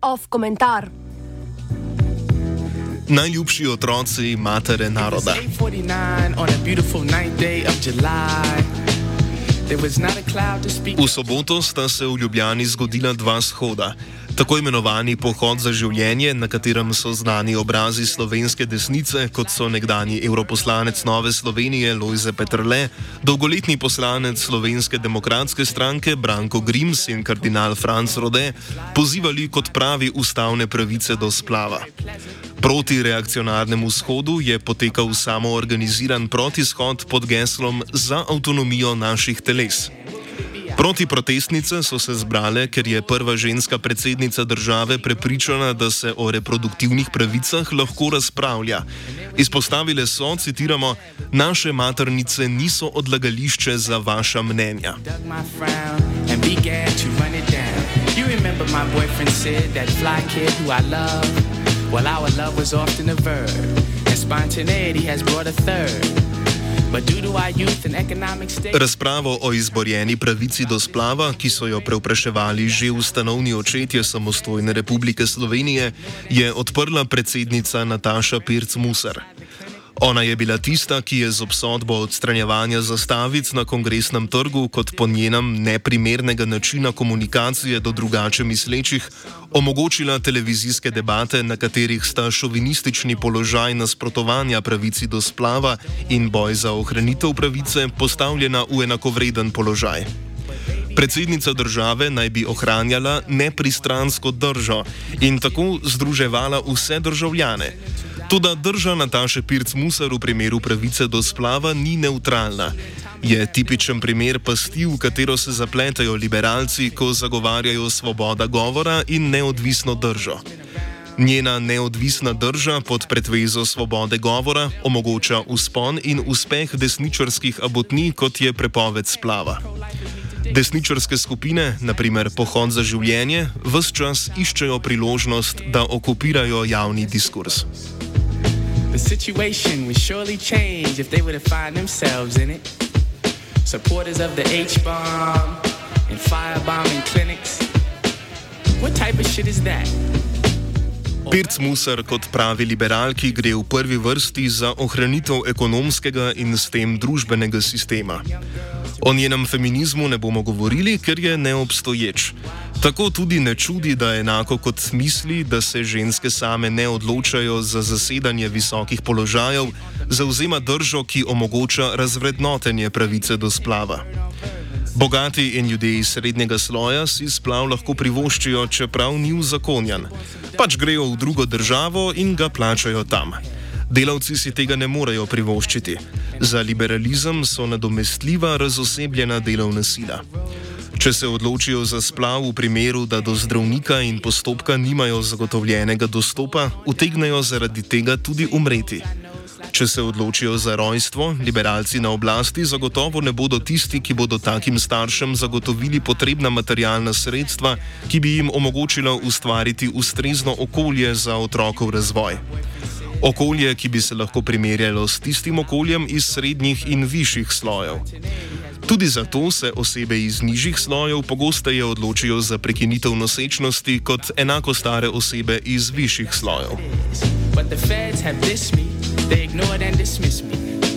Off komentar. Najljubši otroci matere naroda. It's 8:49 on a beautiful night day of July. There was not a cloud to speak. V soboto sta se v Ljubljani zgodila dva shoda. Tako imenovani pohod za življenje, na katerem so znani obrazi slovenske desnice, kot so nekdani europoslanec Nove Slovenije Lojze Petrle, dolgoletni poslanec Slovenske demokratske stranke Branko Grims in kardinal Franz Rode, pozivali kot pravi ustavne pravice do splava. Proti reakcionarnemu shodu je potekal samoorganiziran protishod pod geslom Za avtonomijo naših teles. Protiprotestnice so se zbrale, ker je prva ženska predsednica države prepričana, da se o reproduktivnih pravicah lahko razpravlja. Izpostavile so, citiramo, naše maternice niso odlagališče za vaša mnenja. You remember my boyfriend said that fly kid who I love? Well, our love was often a verb, and spontaneity has brought a third. Razpravo o izborjeni pravici do splava, ki so jo preupraševali že ustanovni očetje samostojne republike Slovenije, je odprla predsednica Nataša Pirc-Musar. Ona je bila tista, ki je z obsodbo odstranjevanja zastavic na kongresnem trgu kot po njenem neprimernega načina komunikacije do drugače mislečih omogočila televizijske debate, na katerih sta šovinistični položaj nasprotovanja pravici do splava in boj za ohranitev pravice postavljena v enakovreden položaj. Predsednica države naj bi ohranjala nepristransko držo in tako združevala vse državljane. Toda drža Nataše Pirc-Musar v primeru pravice do splava ni neutralna. Je tipičen primer pasti, v katero se zapletajo liberalci, ko zagovarjajo svoboda govora in neodvisno držo. Njena neodvisna drža pod pretvezo svobode govora omogoča uspon in uspeh desničarskih abotni, kot je prepoved splava. Desničarske skupine, naprimer Pohod za življenje, vse čas iščejo priložnost, da okupirajo javni diskurs. The situation would surely change if they were to find themselves in it. Supporters of the H bomb and firebombing clinics. What type of shit is that? Pirc Musar, kot pravi liberalki, gre v prvi vrsti za ohranitev ekonomskega in s tem družbenega sistema. O njenem feminizmu ne bomo govorili, ker je neobstoječ. Tako tudi ne čudi, da enako kot misli, da se ženske same ne odločajo za zasedanje visokih položajev, zauzema držo, ki omogoča razvrednotenje pravice do splava. Bogati in ljudje iz srednjega sloja si splav lahko privoščijo, čeprav ni uzakonjen. Pač grejo v drugo državo in ga plačajo tam. Delavci si tega ne morejo privoščiti. Za liberalizem so nadomestljiva razosebljena delovna sila. Če se odločijo za splav v primeru, da do zdravnika in postopka nimajo zagotovljenega dostopa, utegnejo zaradi tega tudi umreti. Če se odločijo za rojstvo, liberalci na oblasti zagotovo ne bodo tisti, ki bodo takim staršem zagotovili potrebna materialna sredstva, ki bi jim omogočila ustvariti ustrezno okolje za otrokov razvoj. Okolje, ki bi se lahko primerjalo s tistim okoljem iz srednjih in višjih slojev. Tudi zato se osebe iz nižjih slojev pogosteje odločijo za prekinitev nosečnosti kot enako stare osebe iz višjih slojev.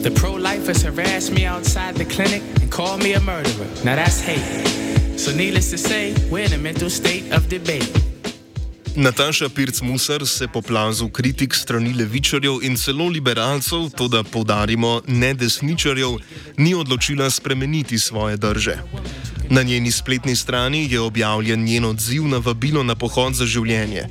The pro lifers harassed me outside the clinic and called me a murderer. Now that's hate. So, needless to say, we're in a mental state of debate. Nataša Pirc-Musar se po plazu kritik strani levičarjev in celo liberalcev, to da poudarimo ne desničarjev, ni odločila spremeniti svoje drže. Na njeni spletni strani je objavljen njen odziv na vabilo na pohod za življenje.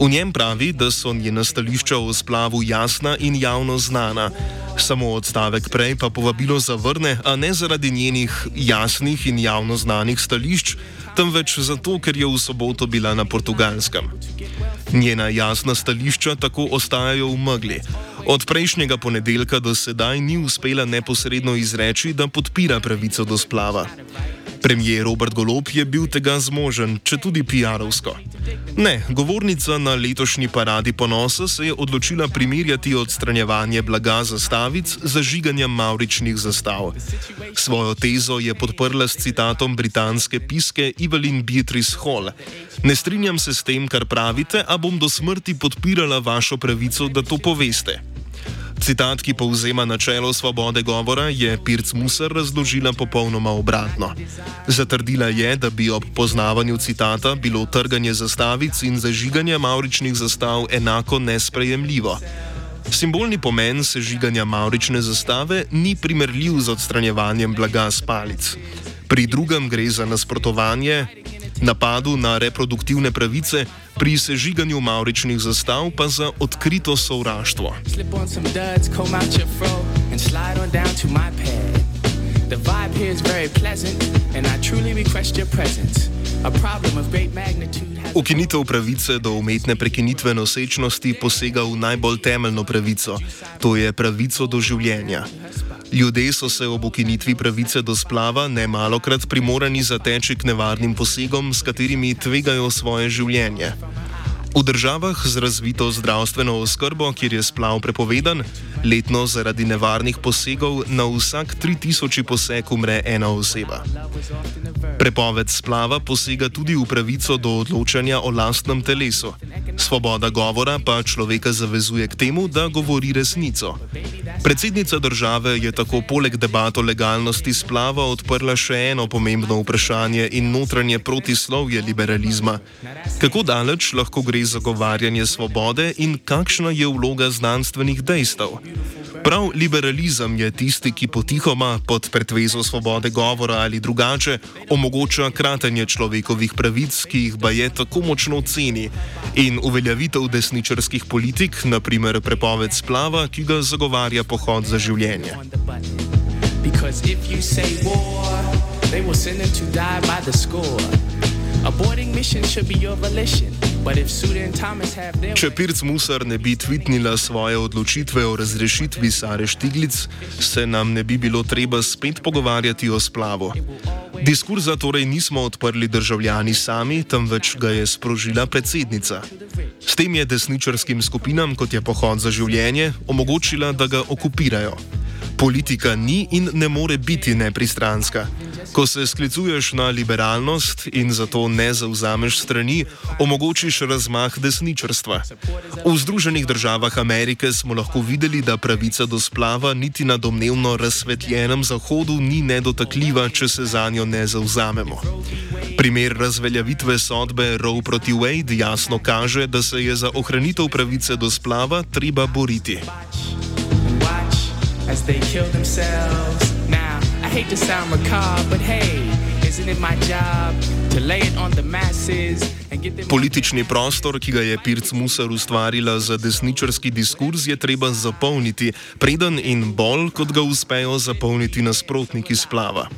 V njem pravi, da so njena stališča o splavu jasna in javno znana. Samo odstavek prej pa povabilo zavrne, a ne zaradi njenih jasnih in javno znanih stališč, temveč zato, ker je v soboto bila na portugalskem. Njena jasna stališča tako ostajajo v megli. Od prejšnjega ponedeljka do sedaj ni uspela neposredno izreči, da podpira pravico do splava. Premijer Robert Golop je bil tega zmožen, če tudi PR-ovsko. Ne, govornica na letošnji paradi ponosa se je odločila primerjati odstranjevanje blaga zastavic z žiganjem mauričnih zastav. Svojo tezo je podprla s citatom britanske piske Evelyn Beatrice Hall. Ne strinjam se s tem, kar pravite, a bom do smrti podpirala vašo pravico, da to poveste. Citat, ki povzema načelo svobode govora, je Pirc Musar razložila popolnoma obratno. Zatrdila je, da bi ob poznavanju citata bilo trganje zastavic in zažiganje mauričnih zastav enako nesprejemljivo. Simbolni pomen sežiganja maurične zastave ni primerljiv z odstranjevanjem blaga s palic. Pri drugem gre za nasprotovanje napadu na reproduktivne pravice, pri sežiganju mauričnih zastav pa za odkrito sovraštvo. The vibe here is very pleasant, and I truly request your presence. A problem of great magnitude. Ukinitev pravice do umetne prekinitve nosečnosti posega v najbolj temeljno pravico, to je pravico do življenja. Ljudje so se ob ukinitvi pravice do splava ne malokrat primorani zateči k nevarnim posegom, s katerimi tvegajo svoje življenje. V državah z razvito zdravstveno oskrbo, kjer je splav prepovedan, letno zaradi nevarnih posegov na vsak 3000 poseg umre ena oseba. Prepoved splava posega tudi v pravico do odločanja o lastnem telesu. Svoboda govora pa človeka zavezuje k temu, da govori resnico. Predsednica države je tako poleg debat o legalnosti splava odprla še eno pomembno vprašanje in notranje protislovje liberalizma. Kako daleč lahko gre zagovarjanje svobode in kakšna je vloga znanstvenih dejstev? Prav liberalizem je tisti, ki potihoma pod pretvezo svobode govora ali drugače omogoča kratenje človekovih pravic, ki jih ba je tako močno ceni, in uveljavitev desničarskih politik, naprimer prepoved splava, ki ga zagovarja pohod za življenje. Because if you say war, they will send them to die by the score. Aborting mission should be your volition. Če Pirc Musar ne bi tvitnila svoje odločitve o razrešitvi Sare Štiglic, se nam ne bi bilo treba spet pogovarjati o splavu. Diskurza torej nismo odprli državljani sami, temveč ga je sprožila predsednica. S tem je desničarskim skupinam, kot je pohod za življenje, omogočila, da ga okupirajo. Politika ni in ne more biti nepristranska. Ko se sklicuješ na liberalnost in zato ne zauzameš strani, omogočiš razmah desničarstva. V Združenih državah Amerike smo lahko videli, da pravica do splava niti na domnevno razsvetljenem zahodu ni nedotakljiva, če se za njo ne zauzamemo. Primer razveljavitve sodbe Roe proti Wade jasno kaže, da se je za ohranitev pravice do splava treba boriti. As they kill themselves. I hate to sound macabre, but hey, isn't it my job to lay it on the masses? Politični prostor, ki ga je Pirc Musar ustvarila za desničarski diskurs, je treba zapolniti, preden in bolj, kot ga uspejo zapolniti nasprotniki splava.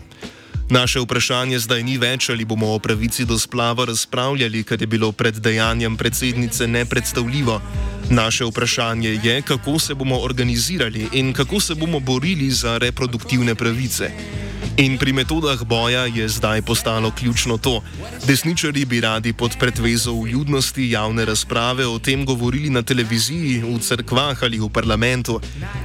Naše vprašanje zdaj ni več, ali bomo o pravici do splava razpravljali, ker je bilo pred dejanjem predsednice nepredstavljivo. Naše vprašanje je, kako se bomo organizirali in kako se bomo borili za reproduktivne pravice. In pri metodah boja je zdaj postalo ključno to. Desničari bi radi pod pretvezo vljudnosti javne razprave o tem govorili na televiziji, v cerkvah ali v parlamentu.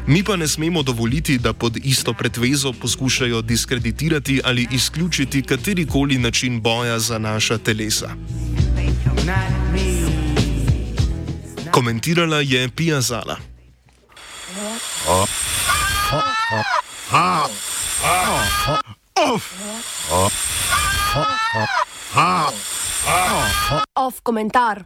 Mi pa ne smemo dovoliti, da pod isto pretvezo poskušajo diskreditirati ali izključiti katerikoli način boja za naša telesa. Komentirala je Pija Zala. Off komentar.